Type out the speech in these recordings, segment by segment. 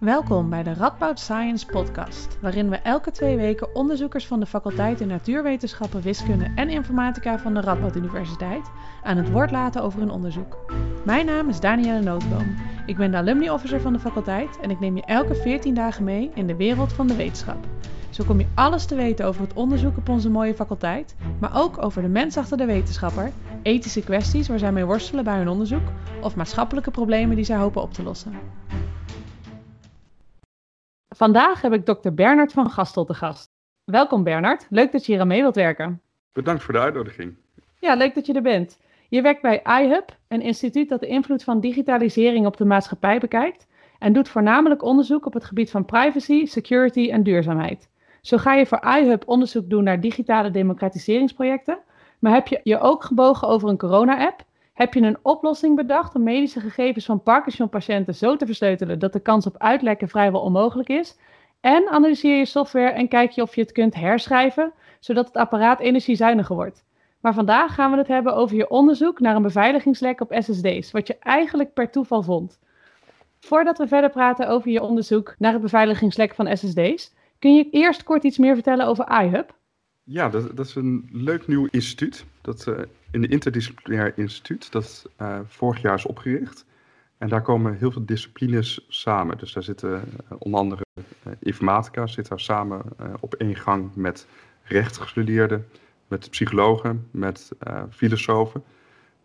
Welkom bij de Radboud Science Podcast, waarin we elke twee weken onderzoekers van de faculteiten Natuurwetenschappen, Wiskunde en Informatica van de Radboud Universiteit aan het woord laten over hun onderzoek. Mijn naam is Danielle Nootboom. Ik ben de alumni officer van de faculteit en ik neem je elke 14 dagen mee in de wereld van de wetenschap. Zo kom je alles te weten over het onderzoek op onze mooie faculteit, maar ook over de mens achter de wetenschapper, ethische kwesties waar zij mee worstelen bij hun onderzoek of maatschappelijke problemen die zij hopen op te lossen. Vandaag heb ik dokter Bernard van Gastel te gast. Welkom Bernard, leuk dat je hier aan mee wilt werken. Bedankt voor de uitnodiging. Ja, leuk dat je er bent. Je werkt bij iHub, een instituut dat de invloed van digitalisering op de maatschappij bekijkt en doet voornamelijk onderzoek op het gebied van privacy, security en duurzaamheid. Zo ga je voor iHub onderzoek doen naar digitale democratiseringsprojecten, maar heb je je ook gebogen over een corona-app heb je een oplossing bedacht om medische gegevens van Parkinson-patiënten zo te versleutelen dat de kans op uitlekken vrijwel onmogelijk is? En analyseer je software en kijk je of je het kunt herschrijven, zodat het apparaat energiezuiniger wordt. Maar vandaag gaan we het hebben over je onderzoek naar een beveiligingslek op SSD's, wat je eigenlijk per toeval vond. Voordat we verder praten over je onderzoek naar het beveiligingslek van SSD's, kun je eerst kort iets meer vertellen over iHub? Ja, dat, dat is een leuk nieuw instituut. Dat uh, een interdisciplinair instituut dat uh, vorig jaar is opgericht. En daar komen heel veel disciplines samen. Dus daar zitten uh, onder andere informatica zit daar samen op één gang met rechtsgestudeerden, met psychologen, met filosofen.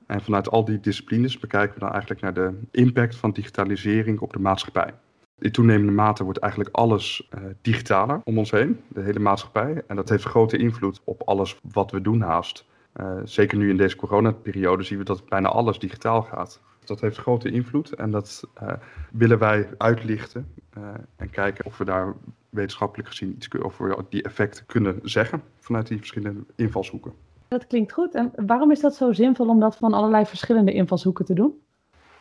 En vanuit al die disciplines bekijken we dan eigenlijk naar de impact van digitalisering op de maatschappij. In toenemende mate wordt eigenlijk alles uh, digitaler om ons heen, de hele maatschappij. En dat heeft grote invloed op alles wat we doen haast. Uh, zeker nu in deze coronaperiode zien we dat bijna alles digitaal gaat. Dat heeft grote invloed en dat uh, willen wij uitlichten en kijken of we daar wetenschappelijk gezien iets over die effecten kunnen zeggen vanuit die verschillende invalshoeken. Dat klinkt goed. En waarom is dat zo zinvol om dat van allerlei verschillende invalshoeken te doen?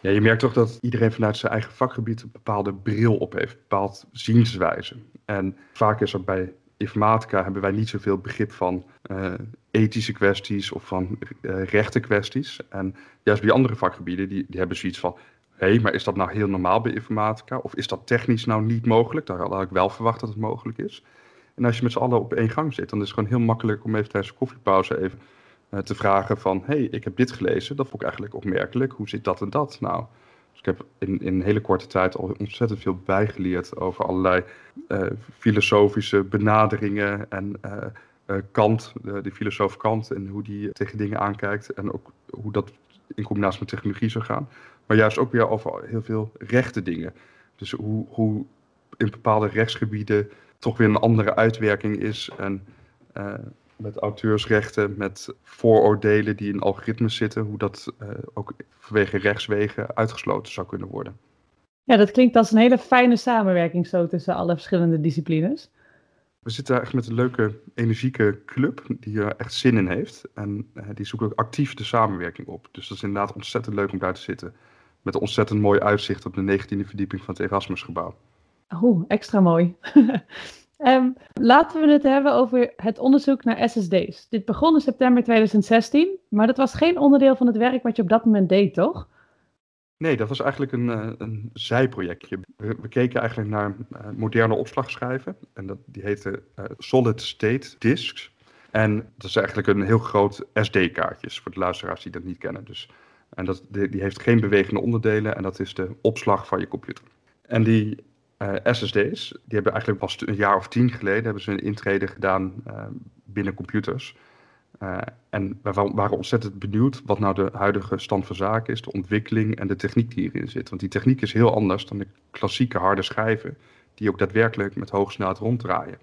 Ja, je merkt toch dat iedereen vanuit zijn eigen vakgebied een bepaalde bril op heeft, een bepaald zienswijze. En vaak is er bij informatica hebben wij niet zoveel begrip van uh, ethische kwesties of van uh, rechten kwesties. En juist bij andere vakgebieden, die, die hebben zoiets van, hé, hey, maar is dat nou heel normaal bij informatica? Of is dat technisch nou niet mogelijk? Daar had ik wel verwacht dat het mogelijk is. En als je met z'n allen op één gang zit, dan is het gewoon heel makkelijk om even tijdens de koffiepauze even te vragen van, hey, ik heb dit gelezen, dat vond ik eigenlijk opmerkelijk, hoe zit dat en dat nou? Dus ik heb in, in een hele korte tijd al ontzettend veel bijgeleerd over allerlei uh, filosofische benaderingen en uh, Kant, de, de filosoof Kant en hoe die tegen dingen aankijkt en ook hoe dat in combinatie met technologie zou gaan. Maar juist ook weer over heel veel rechte dingen. Dus hoe, hoe in bepaalde rechtsgebieden toch weer een andere uitwerking is en met auteursrechten, met vooroordelen die in algoritmes zitten, hoe dat uh, ook vanwege rechtswegen uitgesloten zou kunnen worden. Ja, dat klinkt als een hele fijne samenwerking zo tussen alle verschillende disciplines. We zitten echt met een leuke, energieke club die er echt zin in heeft. En uh, die zoekt ook actief de samenwerking op. Dus dat is inderdaad ontzettend leuk om daar te zitten. Met een ontzettend mooi uitzicht op de 19e verdieping van het Erasmusgebouw. Oeh, extra mooi. Um, laten we het hebben over het onderzoek naar SSD's. Dit begon in september 2016, maar dat was geen onderdeel van het werk wat je op dat moment deed, toch? Nee, dat was eigenlijk een, uh, een zijprojectje. We, keken eigenlijk naar uh, moderne opslagschijven. En dat, die heette uh, Solid State Disks. En dat is eigenlijk een heel groot SD-kaartjes, voor de luisteraars die dat niet kennen. Dus, en dat, die heeft geen bewegende onderdelen en dat is de opslag van je computer. En die eh, SSD's, die hebben eigenlijk pas een jaar of tien geleden hebben ze een intrede gedaan uh, binnen computers. Uh, en we waren ontzettend benieuwd wat nou de huidige stand van zaken is, de ontwikkeling en de techniek die hierin zit. Want die techniek is heel anders dan de klassieke harde schijven, die ook daadwerkelijk met hoge snelheid ronddraaien.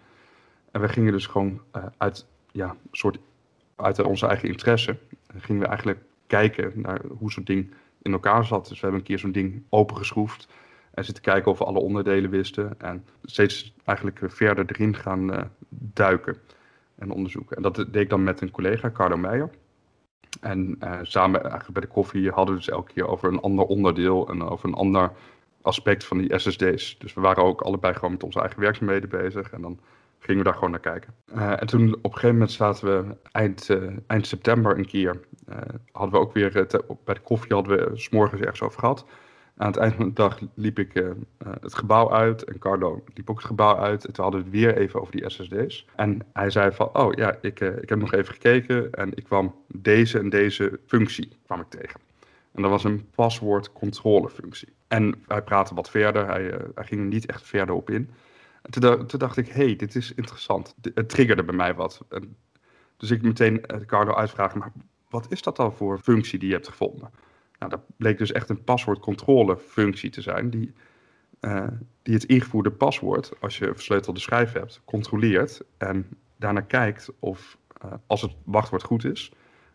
En we gingen dus gewoon uit, ja, soort, uit onze eigen interesse, gingen we eigenlijk kijken naar hoe zo'n ding in elkaar zat. Dus we hebben een keer zo'n ding opengeschroefd en zitten kijken of we alle onderdelen wisten. En steeds eigenlijk verder erin gaan uh, duiken en onderzoeken. En dat deed ik dan met een collega, Carlo Meijer. En uh, samen eigenlijk bij de koffie hadden we dus elke keer over een ander onderdeel en over een ander aspect van die SSD's. Dus we waren ook allebei gewoon met onze eigen werkzaamheden bezig. En dan gingen we daar gewoon naar kijken. Uh, en toen op een gegeven moment zaten we eind, eind september een keer. Hadden we ook weer bij de koffie hadden we s ergens over gehad. Aan het eind van de dag liep ik uh, het gebouw uit en Carlo liep ook het gebouw uit. En toen hadden we het weer even over die SSD's. En hij zei van, oh ja, ik, uh, ik heb nog even gekeken en ik kwam deze en deze functie kwam ik tegen. En dat was een paswoordcontrolefunctie. En hij praatte wat verder, hij, hij ging er niet echt verder op in. En toen, toen dacht ik, hey, dit is interessant. Het triggerde bij mij wat. En dus ik meteen Carlo uitvragen, maar wat is dat dan voor functie die je hebt gevonden? Nou, dat bleek dus echt een paswoordcontrolefunctie te zijn, die, uh, die het ingevoerde paswoord, als je versleutelde schijf hebt, controleert en daarna kijkt of uh, als het wachtwoord goed is,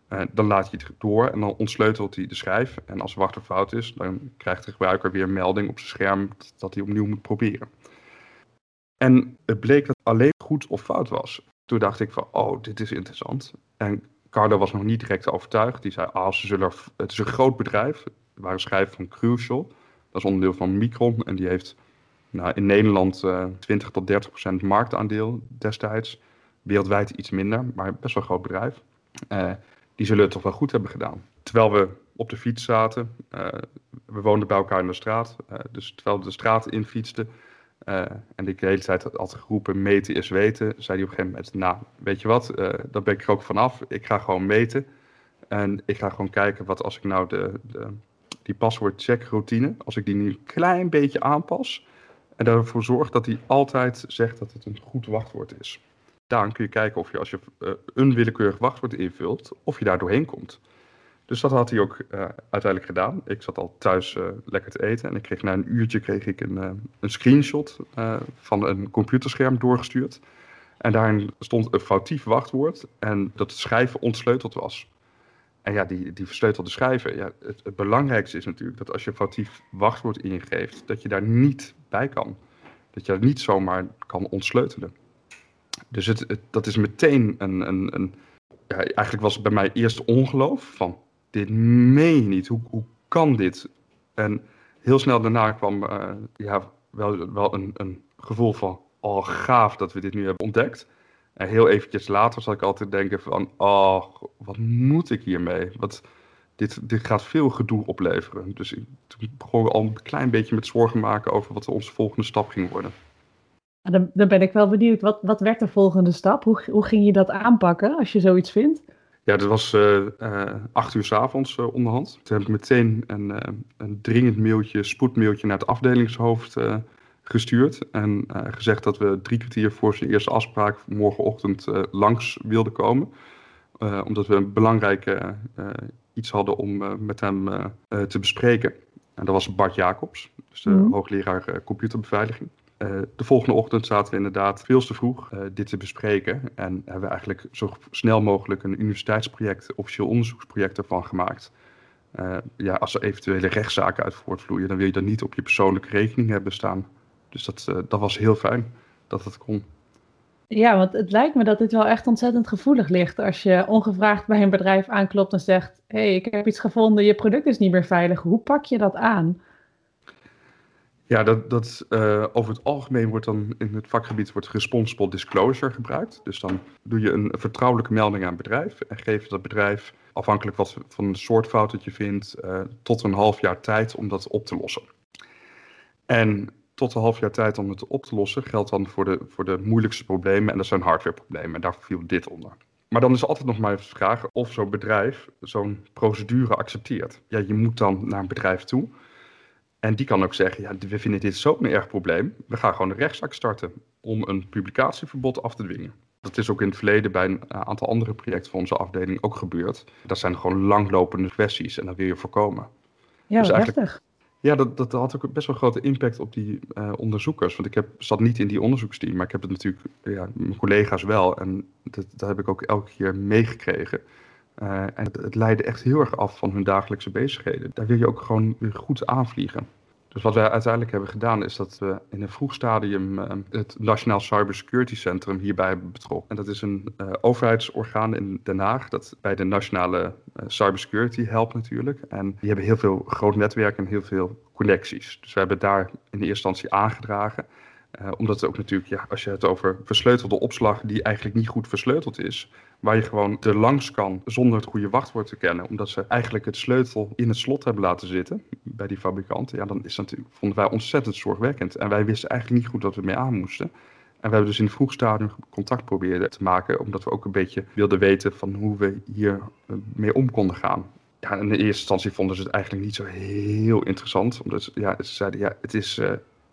uh, dan laat je het door en dan ontsleutelt hij de schijf. En als het wachtwoord fout is, dan krijgt de gebruiker weer een melding op zijn scherm dat hij opnieuw moet proberen. En het bleek dat alleen goed of fout was. Toen dacht ik van, oh, dit is interessant. En Carlo was nog niet direct overtuigd. Die zei, ah, ze zullen, het is een groot bedrijf. Er waren schrijven van Crucial. Dat is onderdeel van Micron. En die heeft nou, in Nederland uh, 20 tot 30 procent marktaandeel destijds. Wereldwijd iets minder, maar best wel een groot bedrijf. Uh, die zullen het toch wel goed hebben gedaan. Terwijl we op de fiets zaten, uh, we woonden bij elkaar in de straat. dus terwijl we de straat in fietsten, uh, en ik de hele tijd had geroepen, meten is weten. Zei hij op een gegeven moment, nou, weet je wat, uh, daar ben ik er ook vanaf. Ik ga gewoon meten. En ik ga gewoon kijken wat als ik nou de, de, die paswoord-check routine, als ik die nu een klein beetje aanpas. En ervoor zorg dat hij altijd zegt dat het een goed wachtwoord is. Daarom kun je kijken of je als je uh, een willekeurig wachtwoord invult, of je daar doorheen komt. Dus dat had hij ook uh, uiteindelijk gedaan. Ik zat al thuis uh, lekker te eten en ik kreeg na een uurtje kreeg ik een, uh, een screenshot van een computerscherm doorgestuurd. En daarin stond een foutief wachtwoord en dat het schrijven ontsleuteld was. En ja, die, die versleutelde schrijven, ja, het, het, belangrijkste is natuurlijk dat als je foutief wachtwoord ingeeft, dat je daar niet bij kan. Dat je dat niet zomaar kan ontsleutelen. Dus het dat is meteen een, een, een ja, eigenlijk was het bij mij eerst ongeloof van dit meen je niet. Hoe, hoe kan dit? En heel snel daarna kwam uh, ja, wel, wel een, een gevoel van, oh gaaf dat we dit nu hebben ontdekt. En heel eventjes later zal ik altijd denken van, oh, wat moet ik hiermee? Wat, dit, dit gaat veel gedoe opleveren. Dus ik, toen begon al een klein beetje met zorgen maken over wat onze volgende stap ging worden. Dan, dan ben ik wel benieuwd, wat, wat werd de volgende stap? Hoe, hoe ging je dat aanpakken als je zoiets vindt? Ja, dat was uh, uh, acht uur s avonds uh, onderhand. Toen heb ik meteen een, een dringend mailtje, spoedmailtje naar het afdelingshoofd gestuurd. En gezegd dat we drie kwartier voor zijn eerste afspraak morgenochtend langs wilden komen. omdat we een belangrijke iets hadden om met hem te bespreken. En dat was Bart Jacobs, dus de mm. hoogleraar computerbeveiliging. Uh, de volgende ochtend zaten we inderdaad veel te vroeg uh, dit te bespreken. En hebben we eigenlijk zo snel mogelijk een universiteitsproject, officieel onderzoeksproject ervan gemaakt. Uh, ja, als er eventuele rechtszaken uit voortvloeien, dan wil je dat niet op je persoonlijke rekening hebben staan. Dus dat, dat was heel fijn dat dat kon. Ja, want het lijkt me dat dit wel echt ontzettend gevoelig ligt. Als je ongevraagd bij een bedrijf aanklopt en zegt: Hé, hey, ik heb iets gevonden, je product is niet meer veilig. Hoe pak je dat aan? Ja, dat, dat uh, over het algemeen wordt dan in het vakgebied wordt responsible disclosure gebruikt. Dus dan doe je een vertrouwelijke melding aan het bedrijf en geef dat bedrijf, afhankelijk wat van een soort fout dat je vindt, uh, tot een half jaar tijd om dat op te lossen. En tot een half jaar tijd om het op te lossen geldt dan voor de, voor de moeilijkste problemen en dat zijn hardwareproblemen. En daar viel dit onder. Maar dan is altijd nog maar de vraag of zo'n bedrijf zo'n procedure accepteert. Ja, je moet dan naar een bedrijf toe. En die kan ook zeggen, ja, we vinden dit zo'n erg probleem. We gaan gewoon een rechtszaak starten om een publicatieverbod af te dwingen. Dat is ook in het verleden bij een eh, aantal andere projecten van onze afdeling ook gebeurd. Dat zijn gewoon langlopende kwesties en dat wil je voorkomen. Ja, dus heftig. Ja, dat, dat had ook best wel grote impact op die uh, onderzoekers. Want ik heb, zat niet in die onderzoeksteam, maar ik heb het natuurlijk, ja, mijn collega's wel. En dat, dat heb ik ook elke keer meegekregen. Uh, en het, het leidde echt heel erg af van hun dagelijkse bezigheden. Daar wil je ook gewoon weer goed aanvliegen. Dus wat wij uiteindelijk hebben gedaan is dat we in een vroeg stadium uh, het Nationaal Cybersecurity Centrum hierbij betrokken. En dat is een uh, overheidsorgaan in Den Haag dat bij de nationale cybersecurity helpt natuurlijk. En die hebben heel veel groot netwerk en heel veel connecties. Dus we hebben daar in de eerste instantie aangedragen. Omdat het ook natuurlijk, ja, als je het over versleutelde opslag die eigenlijk niet goed versleuteld is, waar je gewoon er langs kan zonder het goede wachtwoord te kennen, omdat ze eigenlijk het sleutel in het slot hebben laten zitten, bij die fabrikanten, ja, dan is dat vonden wij ontzettend zorgwekkend. En wij wisten eigenlijk niet goed wat we mee aan moesten. En we hebben dus in een vroeg stadium contact proberen te maken, omdat we ook een beetje wilden weten van hoe we hier mee om konden gaan. Ja, in de eerste instantie vonden ze het eigenlijk niet zo heel interessant, omdat ja, ze zeiden, ja, het is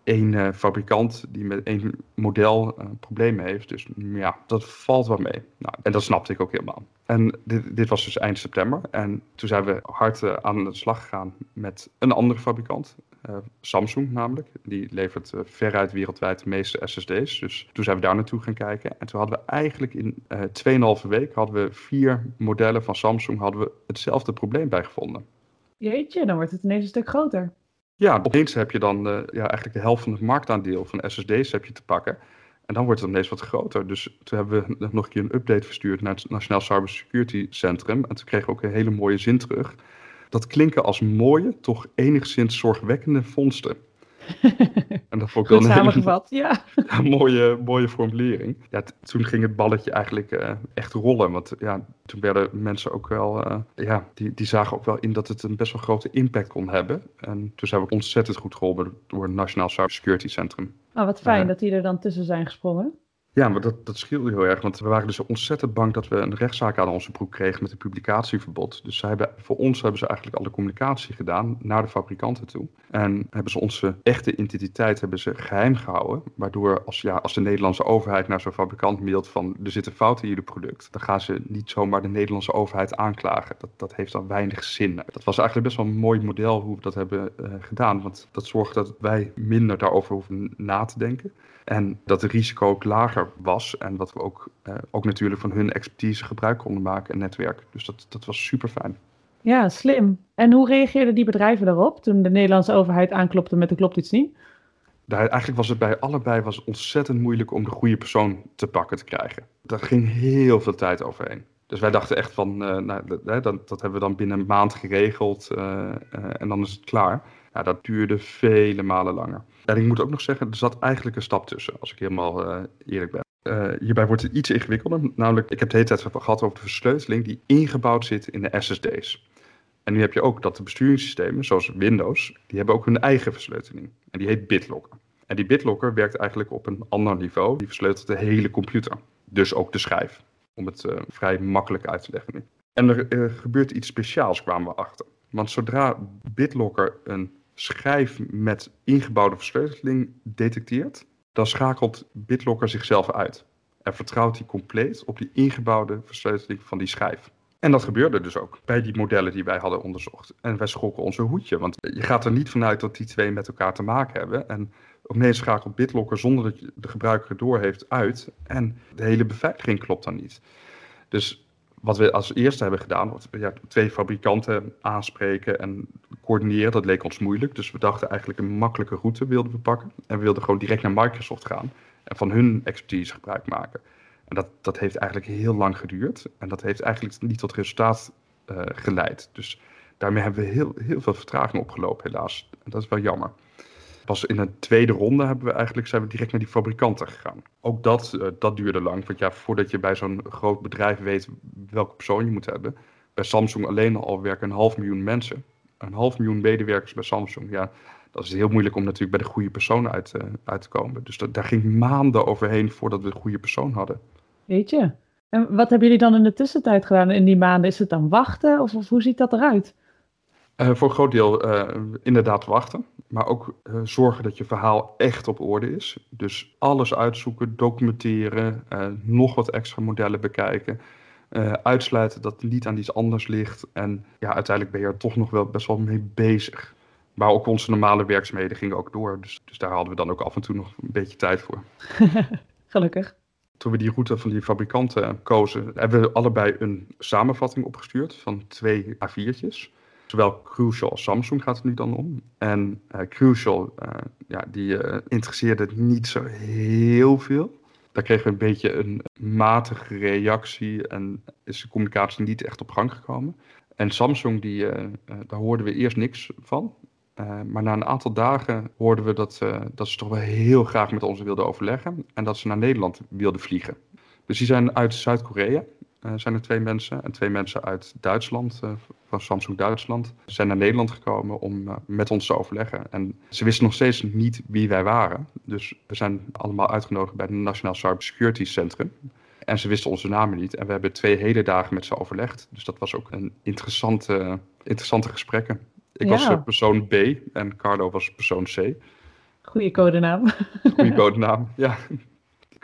één uh, fabrikant die met één model uh, problemen heeft. Dus ja, dat valt wel mee. Nou, en dat snapte ik ook helemaal. En dit, dit was dus eind september. En toen zijn we hard uh, aan de slag gegaan met een andere fabrikant. Samsung namelijk. Die levert veruit wereldwijd de meeste SSD's. Dus toen zijn we daar naartoe gaan kijken. En toen hadden we eigenlijk in 2,5 week hadden we vier modellen van Samsung hadden we hetzelfde probleem bij gevonden. Jeetje, dan wordt het ineens een stuk groter. Ja, opeens heb je dan uh, ja, eigenlijk de helft van het marktaandeel van SSD's heb je te pakken. En dan wordt het ineens wat groter. Dus toen hebben we nog een keer een update verstuurd naar het Nationaal Cybersecurity Centrum. En toen kregen we ook een hele mooie zin terug. Dat klinken als mooie, toch enigszins zorgwekkende vondsten. en dat vond ik wel een samengevat, ja. ja. mooie, mooie formulering. Ja, toen ging het balletje eigenlijk uh, echt rollen. Want ja, toen werden mensen ook wel, uh, ja, die, die zagen ook wel in dat het een best wel grote impact kon hebben. En toen zijn we ontzettend goed geholpen door het Nationaal Cybersecurity Centrum. Oh, wat fijn dat die er dan tussen zijn gesprongen. Ja, maar dat, dat scheelde heel erg. Want we waren dus ontzettend bang dat we een rechtszaak aan onze broek kregen met een publicatieverbod. Dus zij hebben, voor ons hebben ze eigenlijk alle communicatie gedaan naar de fabrikanten toe. En hebben ze onze echte identiteit hebben ze geheim gehouden. Waardoor als, ja, als de Nederlandse overheid naar zo'n fabrikant mailt van er zitten fouten in jullie product. Dan gaan ze niet zomaar de Nederlandse overheid aanklagen. Dat, dat heeft dan weinig zin. Dat was eigenlijk best wel een mooi model hoe we dat hebben uh, gedaan. Want dat zorgt dat wij minder daarover hoeven na te denken. En dat het risico ook lager was. En dat we ook, uh, ook natuurlijk van hun expertise gebruik konden maken en netwerk. Dus dat, dat was super fijn. Ja, slim. En hoe reageerden die bedrijven daarop toen de Nederlandse overheid aanklopte met de klopt iets niet? Daar, eigenlijk was het bij allebei was ontzettend moeilijk om de goede persoon te pakken te krijgen. Daar ging heel veel tijd overheen. Dus wij dachten echt van, uh, nou, dat, dat, dat, hebben we dan binnen een maand geregeld uh, en dan is het klaar. Nou, dat duurde vele malen langer. En ik moet ook nog zeggen, er zat eigenlijk een stap tussen, als ik helemaal uh, eerlijk ben. Uh, hierbij wordt het iets ingewikkelder. Namelijk, ik heb de hele tijd gehad over de versleuteling die ingebouwd zit in de SSD's. En nu heb je ook dat de besturingssystemen, zoals Windows, die hebben ook hun eigen versleuteling. En die heet BitLocker. En die BitLocker werkt eigenlijk op een ander niveau. Die versleutelt de hele computer. Dus ook de schijf. Om het uh, vrij makkelijk uit te leggen nu. En er gebeurt iets speciaals, kwamen we achter. Want zodra BitLocker een schijf met ingebouwde versleuteling detecteert, dan schakelt BitLocker zichzelf uit. En vertrouwt hij compleet op die ingebouwde versleuteling van die schijf. En dat gebeurde dus ook bij die modellen die wij hadden onderzocht. En wij schrokken onze hoedje, want je gaat er niet vanuit dat die twee met elkaar te maken hebben. En opeens schakelt BitLocker zonder dat je de gebruiker door heeft uit. En de hele beveiliging klopt dan niet. Dus wat we als eerste hebben gedaan, ja, twee fabrikanten aanspreken en coördineren. Dat leek ons moeilijk. Dus we dachten eigenlijk een makkelijke route wilden we pakken. En we wilden gewoon direct naar Microsoft gaan en van hun expertise gebruik maken. En dat, dat heeft eigenlijk heel lang geduurd. En dat heeft eigenlijk niet tot resultaat uh, geleid. Dus daarmee hebben we heel, heel veel vertraging opgelopen, helaas. En dat is wel jammer. Pas in een tweede ronde hebben we eigenlijk, zijn we direct naar die fabrikanten gegaan. Ook dat, uh, dat duurde lang. Want ja, voordat je bij zo'n groot bedrijf weet welke persoon je moet hebben. Bij Samsung alleen al werken een half miljoen mensen. Een half miljoen medewerkers bij Samsung. Ja, dat is heel moeilijk om natuurlijk bij de goede persoon uit, uh, uit te komen. Dus dat, daar ging maanden overheen voordat we de goede persoon hadden. Weet je. En wat hebben jullie dan in de tussentijd gedaan in die maanden? Is het dan wachten of, of hoe ziet dat eruit? Uh, voor een groot deel uh, inderdaad wachten. Maar ook uh, zorgen dat je verhaal echt op orde is. Dus alles uitzoeken, documenteren, nog wat extra modellen bekijken. Uitsluiten dat het niet aan iets anders ligt. En ja, uiteindelijk ben je er toch nog wel best wel mee bezig. Maar ook onze normale werkzaamheden gingen ook door. Dus, dus daar hadden we dan ook af en toe nog een beetje tijd voor. Gelukkig. Toen we die route van die fabrikanten kozen, hebben we allebei een samenvatting opgestuurd van twee A4'tjes. Zowel Crucial als Samsung gaat het nu dan om. En uh, Crucial, uh, ja, die interesseerde niet zo heel veel. Daar kregen we een beetje een matige reactie en is de communicatie niet echt op gang gekomen. En Samsung, die, daar hoorden we eerst niks van. maar na een aantal dagen hoorden we dat, dat ze toch wel heel graag met ons wilden overleggen. En dat ze naar Nederland wilden vliegen. Dus die zijn uit Zuid-Korea zijn er twee mensen. En twee mensen uit Duitsland, uh, van Samsung Duitsland, zijn naar Nederland gekomen om uh, met ons te overleggen. En ze wisten nog steeds niet wie wij waren. Dus we zijn allemaal uitgenodigd bij het Nationaal Cybersecurity Centrum. En ze wisten onze namen niet. En we hebben twee hele dagen met ze overlegd. Dus dat was ook een interessante, interessante gesprekken. Ik ja. was persoon B en Carlo was persoon C. Goeie codenaam. Goeie codenaam, ja.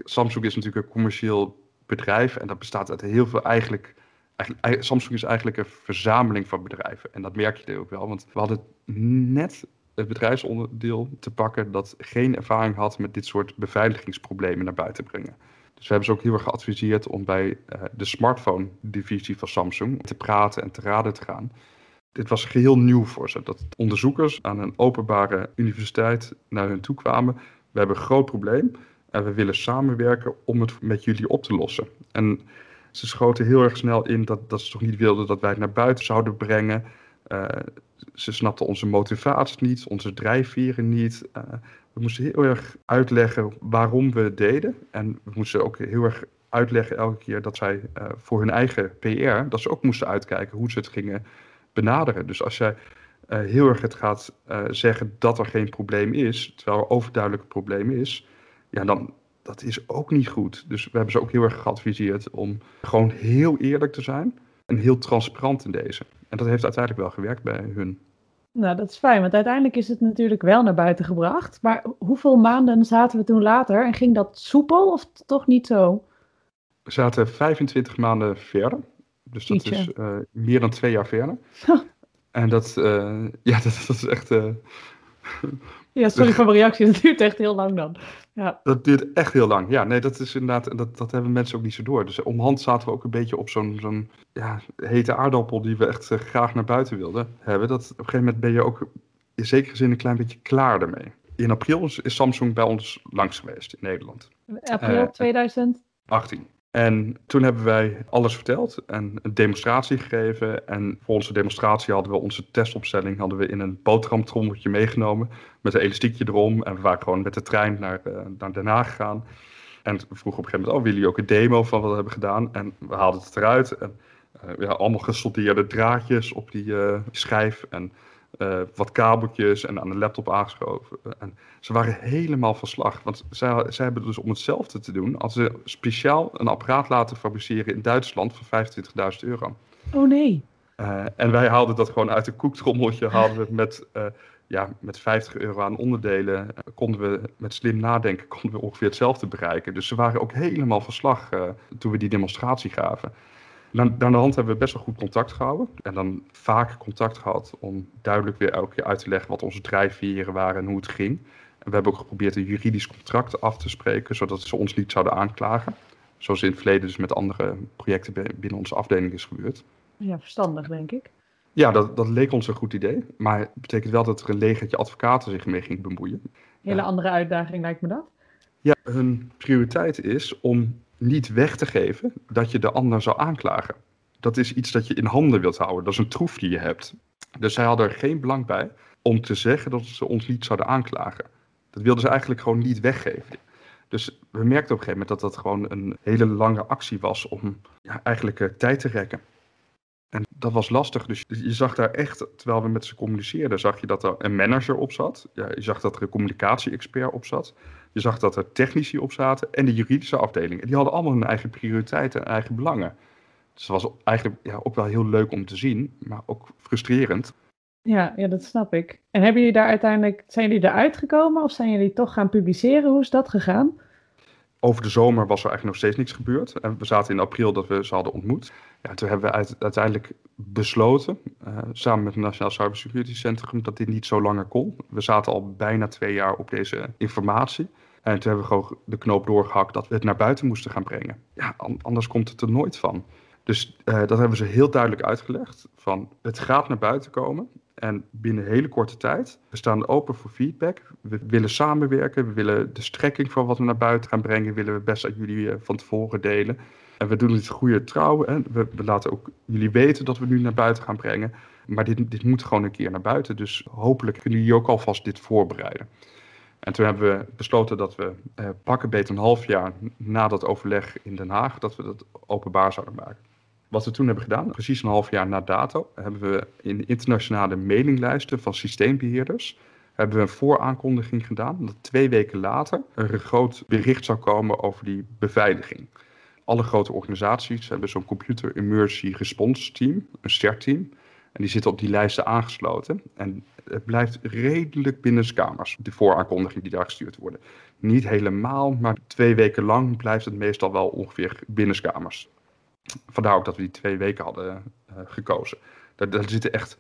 Samsung is natuurlijk een commercieel bedrijf en dat bestaat uit heel veel eigenlijk, eigenlijk. Samsung is eigenlijk een verzameling van bedrijven. En dat merk je ook wel, want we hadden net het bedrijfsonderdeel te pakken dat geen ervaring had met dit soort beveiligingsproblemen naar buiten brengen. Dus we hebben ze ook heel erg geadviseerd om bij uh, de smartphone-divisie van Samsung te praten en te raden te gaan. Dit was geheel nieuw voor ze, dat onderzoekers aan een openbare universiteit naar hun toe kwamen. We hebben een groot probleem en we willen samenwerken om het met jullie op te lossen. En ze schoten heel erg snel in dat, dat ze toch niet wilden dat wij het naar buiten zouden brengen. Uh, ze snapten onze motivatie niet, onze drijfveren niet. Uh, we moesten heel erg uitleggen waarom we het deden. En we moesten ook heel erg uitleggen elke keer dat zij uh, voor hun eigen PR, dat ze ook moesten uitkijken hoe ze het gingen benaderen. Dus als jij heel erg het gaat zeggen dat er geen probleem is, terwijl er overduidelijk een probleem is, ja, dan dat is ook niet goed. Dus we hebben ze ook heel erg geadviseerd om gewoon heel eerlijk te zijn en heel transparant in deze. En dat heeft uiteindelijk wel gewerkt bij hun. Nou, dat is fijn, want uiteindelijk is het natuurlijk wel naar buiten gebracht. Maar hoeveel maanden zaten we toen later en ging dat soepel of toch niet zo? We zaten 25 maanden verder. Dus dat is uh, meer dan twee jaar verder. en dat, uh, ja, dat, dat, is echt. Uh, ja, sorry voor mijn reactie. Dat duurt echt heel lang dan. Ja. Dat duurt echt heel lang. Ja, nee, dat is inderdaad. Dat, dat hebben mensen ook niet zo door. Dus omhand zaten we ook een beetje op zo'n zo'n ja, hete aardappel die we echt graag naar buiten wilden hebben. Dat op een gegeven moment ben je ook in zekere zin een klein beetje klaar ermee. In april is Samsung bij ons langs geweest in Nederland. April 2018. En toen hebben wij alles verteld en een demonstratie gegeven. En voor onze demonstratie hadden we onze testopstelling hadden we in een boterhamtrommeltje meegenomen. Met een elastiekje erom. En we waren gewoon met de trein naar, uh, naar Den Haag gegaan. En we vroegen op een gegeven moment, oh, willen jullie ook een demo van wat we hebben gedaan? En we haalden het eruit. En uh, ja, allemaal gesoldeerde draadjes op die uh, schijf. En uh, wat kabeltjes en aan de laptop aangeschoven. En ze waren helemaal van slag. Want zij, zij hebben dus om hetzelfde te doen, als ze speciaal een apparaat laten fabriceren in Duitsland voor 25.000 euro. Oh nee. Uh, en wij haalden dat gewoon uit een koektrommeltje, haalden we met, uh, ja, met 50 euro aan onderdelen, konden we met slim nadenken, konden we ongeveer hetzelfde bereiken. Dus ze waren ook helemaal van slag toen we die demonstratie gaven. Dan, aan de hand hebben we best wel goed contact gehouden. En dan vaak contact gehad om duidelijk weer elke keer uit te leggen wat onze drijfveren waren en hoe het ging. En we hebben ook geprobeerd een juridisch contract af te spreken, zodat ze ons niet zouden aanklagen. Zoals in het verleden dus met andere projecten binnen onze afdeling is gebeurd. Ja, verstandig denk ik. Ja, dat, dat leek ons een goed idee. Maar het betekent wel dat er een legertje advocaten zich mee ging bemoeien. Hele andere uitdaging lijkt me dat. Ja, hun prioriteit is om niet weg te geven dat je de ander zou aanklagen. Dat is iets dat je in handen wilt houden. Dat is een troef die je hebt. Dus zij hadden er geen belang bij om te zeggen dat ze ons niet zouden aanklagen. Dat wilden ze eigenlijk gewoon niet weggeven. Dus we merkten op een gegeven moment dat dat gewoon een hele lange actie was om ja, eigenlijk uh, tijd te rekken. En dat was lastig. Dus je zag daar echt, terwijl we met ze communiceerden, zag je dat er een manager op zat. Ja, je zag dat er een communicatie-expert op zat. Je zag dat er technici op zaten en de juridische afdeling. En die hadden allemaal hun eigen prioriteiten en eigen belangen. Dus dat was eigenlijk ja, ook wel heel leuk om te zien, maar ook frustrerend. Ja, ja, dat snap ik. En hebben jullie daar uiteindelijk, zijn jullie eruit gekomen of zijn jullie toch gaan publiceren? Hoe is dat gegaan? Over de zomer was er eigenlijk nog steeds niks gebeurd. En we zaten in april dat we ze hadden ontmoet. Toen hebben we uiteindelijk besloten, uh, samen met het Nationaal Cybersecurity Centrum, dat dit niet zo langer kon. We zaten al bijna twee jaar op deze informatie. En toen hebben we gewoon de knoop doorgehakt dat we het naar buiten moesten gaan brengen. Ja, anders komt het er nooit van. Dus uh, dat hebben ze heel duidelijk uitgelegd. Van het gaat naar buiten komen. En binnen hele korte tijd. We staan open voor feedback. We willen samenwerken. We willen de strekking van wat we naar buiten gaan brengen. Willen we best aan jullie uh, van tevoren delen. En we doen het goede trouw. Hè? We, laten ook jullie weten dat we nu naar buiten gaan brengen. Maar dit, dit moet gewoon een keer naar buiten. Dus hopelijk kunnen jullie ook alvast dit voorbereiden. En toen hebben we besloten dat we eh, pakken beter een half jaar na dat overleg in Den Haag, dat we dat openbaar zouden maken. Wat we toen hebben gedaan, precies een half jaar na dato, hebben we in internationale mailinglijsten van systeembeheerders hebben we een vooraankondiging gedaan dat twee weken later er een groot bericht zou komen over die beveiliging. Alle grote organisaties hebben zo'n Computer Emergency Response Team, een CERT-team. En die zitten op die lijsten aangesloten. En het blijft redelijk binnenskamers, de vooraankondigingen die daar gestuurd worden. Niet helemaal, maar twee weken lang blijft het meestal wel ongeveer binnenskamers. Vandaar ook dat we die twee weken hadden uh, gekozen. Daar, zitten echt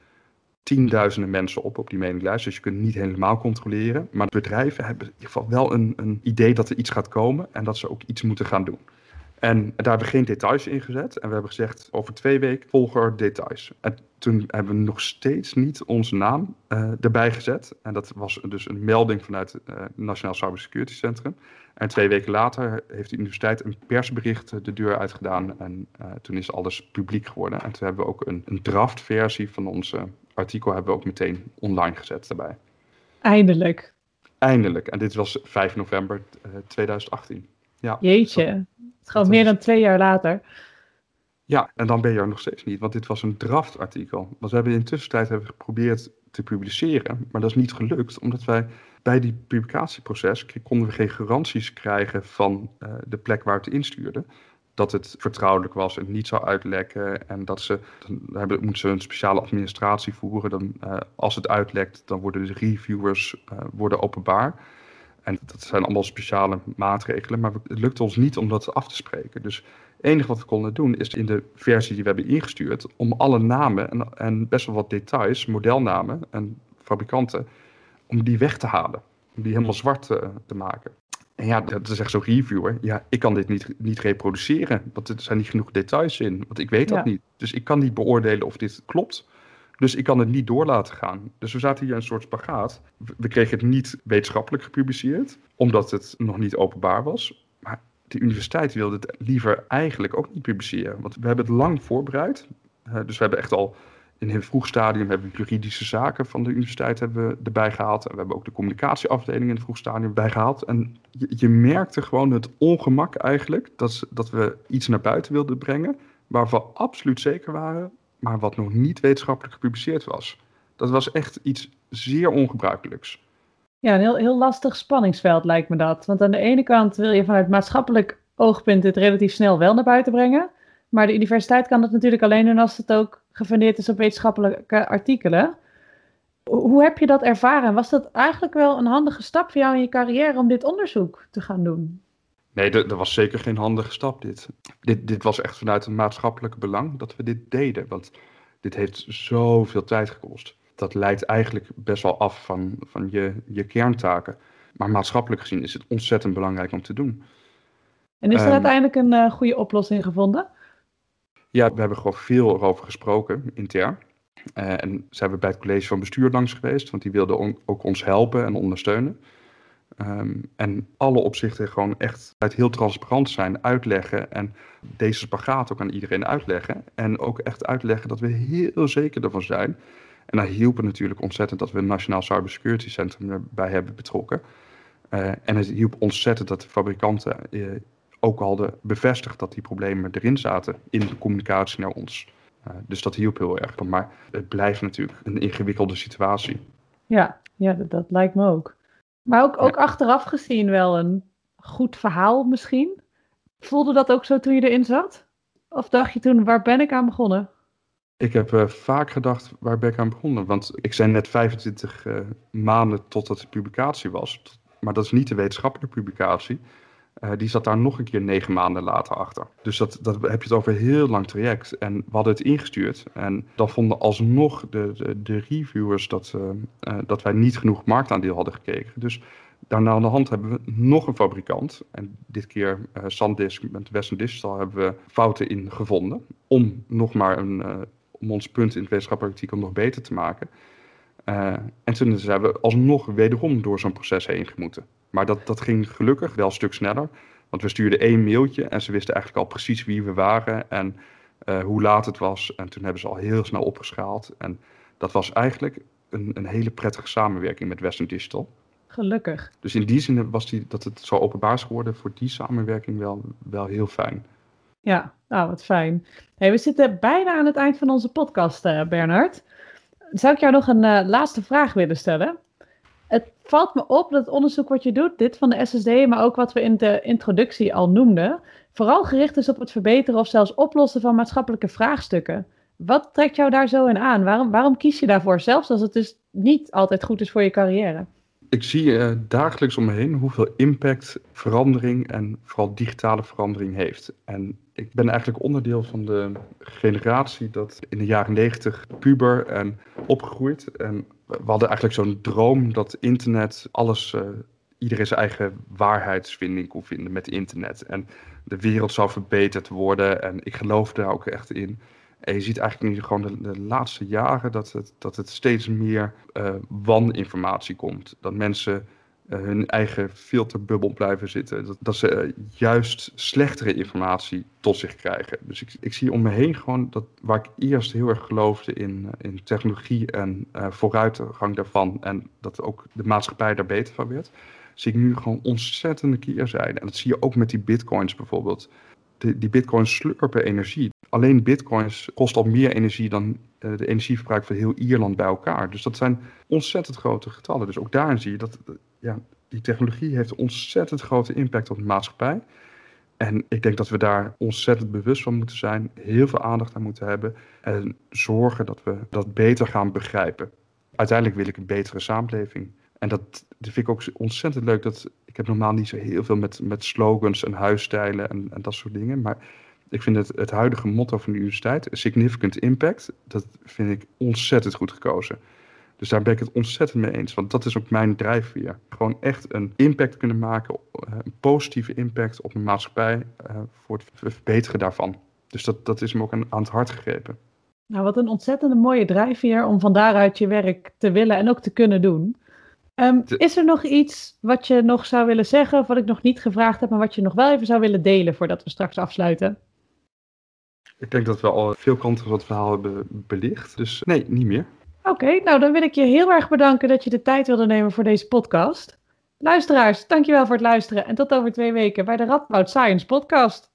tienduizenden mensen op op die mailinglijst, dus je kunt niet helemaal controleren. Maar bedrijven hebben in ieder geval wel een, een idee dat er iets gaat komen en dat ze ook iets moeten gaan doen. En daar hebben we geen details in gezet. En we hebben gezegd, over twee weken volgen er details. En toen hebben we nog steeds niet onze naam uh, erbij gezet. En dat was dus een melding vanuit het uh, Nationaal Cybersecurity Centrum. En twee weken later heeft de universiteit een persbericht de deur uitgedaan. En uh, toen is alles publiek geworden. En toen hebben we ook een, een draftversie van onze artikel hebben we ook meteen online gezet daarbij. Eindelijk. Eindelijk. En dit was 5 november 2018. Ja, Jeetje. Het gaat meer dan twee jaar later. Ja, en dan ben je er nog steeds niet, want dit was een draftartikel. Want we hebben in de tussentijd hebben geprobeerd te publiceren, maar dat is niet gelukt, omdat wij bij die publicatieproces konden we geen garanties krijgen van uh, de plek waar het instuurde. Dat het vertrouwelijk was en niet zou uitlekken. En dat ze, dan hebben, moeten ze een speciale administratie voeren. Dan, uh, als het uitlekt, dan worden de reviewers uh, worden openbaar. En dat zijn allemaal speciale maatregelen, maar het lukt ons niet om dat af te spreken. Dus het enige wat we konden doen is in de versie die we hebben ingestuurd, om alle namen en, en best wel wat details, modelnamen en fabrikanten, om die weg te halen. Om die helemaal zwart te, te maken. En ja, dat is echt zo'n reviewer. Ja, ik kan dit niet, niet reproduceren, want er zijn niet genoeg details in. Want ik weet dat ja. niet. Dus ik kan niet beoordelen of dit klopt. Dus ik kan het niet door laten gaan. Dus we zaten hier een soort spagaat. We kregen het niet wetenschappelijk gepubliceerd, omdat het nog niet openbaar was. Maar de universiteit wilde het liever eigenlijk ook niet publiceren. Want we hebben het lang voorbereid. Dus we hebben echt al in een vroeg stadium hebben juridische zaken van de universiteit hebben we erbij gehaald. En we hebben ook de communicatieafdeling in het vroeg stadium bij gehaald. En je, je merkte gewoon het ongemak eigenlijk dat, dat we iets naar buiten wilden brengen. Waarvan we absoluut zeker waren maar wat nog niet wetenschappelijk gepubliceerd was. Dat was echt iets zeer ongebruikelijks. Ja, een heel, heel lastig spanningsveld lijkt me dat. Want aan de ene kant wil je vanuit maatschappelijk oogpunt het relatief snel wel naar buiten brengen. Maar de universiteit kan dat natuurlijk alleen doen als het ook gefundeerd is op wetenschappelijke artikelen. Hoe heb je dat ervaren? Was dat eigenlijk wel een handige stap voor jou in je carrière om dit onderzoek te gaan doen? Nee, dat was zeker geen handige stap dit. dit. Dit was echt vanuit een maatschappelijk belang dat we dit deden. Want dit heeft zoveel tijd gekost. Dat leidt eigenlijk best wel af van, van je, je kerntaken. Maar maatschappelijk gezien is het ontzettend belangrijk om te doen. En is er um, uiteindelijk een uh, goede oplossing gevonden? Ja, we hebben gewoon veel erover gesproken, intern. Uh, en zijn we bij het college van bestuur langs geweest, want die wilden on, ook ons helpen en ondersteunen. Um, en alle opzichten gewoon echt uit heel transparant zijn, uitleggen en deze spagaat ook aan iedereen uitleggen. En ook echt uitleggen dat we heel zeker ervan zijn. En daar hielp het natuurlijk ontzettend dat we een Nationaal Cybersecurity Centrum erbij hebben betrokken. Uh, en het hielp ontzettend dat de fabrikanten uh, ook hadden bevestigd dat die problemen erin zaten in de communicatie naar ons. Uh, dus dat hielp heel erg. Maar het blijft natuurlijk een ingewikkelde situatie. Ja, ja dat lijkt me ook. Maar ook, ook ja. achteraf gezien wel een goed verhaal misschien. Voelde dat ook zo toen je erin zat? Of dacht je toen, waar ben ik aan begonnen? Ik heb uh, vaak gedacht, waar ben ik aan begonnen? Want ik zei net 25 uh, maanden totdat de publicatie was. Maar dat is niet de wetenschappelijke publicatie. Uh, die zat daar nog een keer negen maanden later achter. Dus dat, dat heb je het over een heel lang traject. En we hadden het ingestuurd. En dan vonden alsnog de, de, de reviewers dat, uh, uh, dat wij niet genoeg marktaandeel hadden gekregen. Dus daarna aan de hand hebben we nog een fabrikant. En dit keer SanDisk met Western Digital hebben we fouten in gevonden. Om nog maar een, om ons punt in het wetenschappelijk artikel nog beter te maken. En toen zijn we alsnog wederom door zo'n proces heen gemoeten. Maar dat, dat ging gelukkig wel een stuk sneller. Want we stuurden één mailtje en ze wisten eigenlijk al precies wie we waren en uh, hoe laat het was. En toen hebben ze al heel snel opgeschaald. En dat was eigenlijk een, een hele prettige samenwerking met Western Digital. Gelukkig. Dus in die zin was die, dat het zo openbaar is geworden voor die samenwerking wel, wel heel fijn. Ja, nou wat fijn. Hey, we zitten bijna aan het eind van onze podcast, uh, Bernard. Zou ik jou nog een uh, laatste vraag willen stellen? Het valt me op dat het onderzoek wat je doet, dit van de SSD, maar ook wat we in de introductie al noemden, vooral gericht is op het verbeteren of zelfs oplossen van maatschappelijke vraagstukken. Wat trekt jou daar zo in aan? Waarom, waarom kies je daarvoor, zelfs als het dus niet altijd goed is voor je carrière? Ik zie uh, dagelijks om me heen hoeveel impact verandering en vooral digitale verandering heeft. En ik ben eigenlijk onderdeel van de generatie dat in de jaren negentig puber en opgegroeid. En we hadden eigenlijk zo'n droom dat internet alles, uh, iedereen zijn eigen waarheidsvinding kon vinden met internet. En de wereld zou verbeterd worden en ik geloof daar ook echt in. En je ziet eigenlijk nu gewoon de, laatste jaren dat het, dat het steeds meer uh, waninformatie komt. Dat mensen hun eigen filterbubbel blijven zitten. Dat, dat ze uh, juist slechtere informatie tot zich krijgen. Dus ik, ik zie om me heen gewoon dat waar ik eerst heel erg geloofde in, in technologie en vooruitgang daarvan. En dat ook de maatschappij daar beter van werd. Zie ik nu gewoon ontzettende keerzijde. En dat zie je ook met die bitcoins bijvoorbeeld. De, die bitcoins slurpen energie alleen bitcoins kost al meer energie dan de energieverbruik van heel Ierland bij elkaar. Dus dat zijn ontzettend grote getallen. Dus ook daarin zie je dat ja, die technologie heeft ontzettend grote impact op de maatschappij. En ik denk dat we daar ontzettend bewust van moeten zijn, heel veel aandacht aan moeten hebben en zorgen dat we dat beter gaan begrijpen. Uiteindelijk wil ik een betere samenleving. En dat, dat vind ik ook ontzettend leuk. Dat, ik heb normaal niet zo heel veel met, met slogans en huisstijlen en, en dat soort dingen. Maar ik vind het, het huidige motto van de universiteit, significant impact, dat vind ik ontzettend goed gekozen. Dus daar ben ik het ontzettend mee eens. Want dat is ook mijn drijfveer. Gewoon echt een impact kunnen maken, eh, een positieve impact op een maatschappij uh, voor het verbeteren daarvan. Dus dat, dat is me ook aan, aan het hart gegrepen. Nou, wat een ontzettende mooie drijfveer om van daaruit je werk te willen en ook te kunnen doen. Um, is er nog iets wat je nog zou willen zeggen, of wat ik nog niet gevraagd heb, maar wat je nog wel even zou willen delen voordat we straks afsluiten? Ik denk dat we al veel kanten van het verhaal hebben belicht. Dus nee, niet meer. Oké, nou dan wil ik je heel erg bedanken dat je de tijd wilde nemen voor deze podcast. Luisteraars, dankjewel voor het luisteren en tot over twee weken bij de Radboud Science Podcast.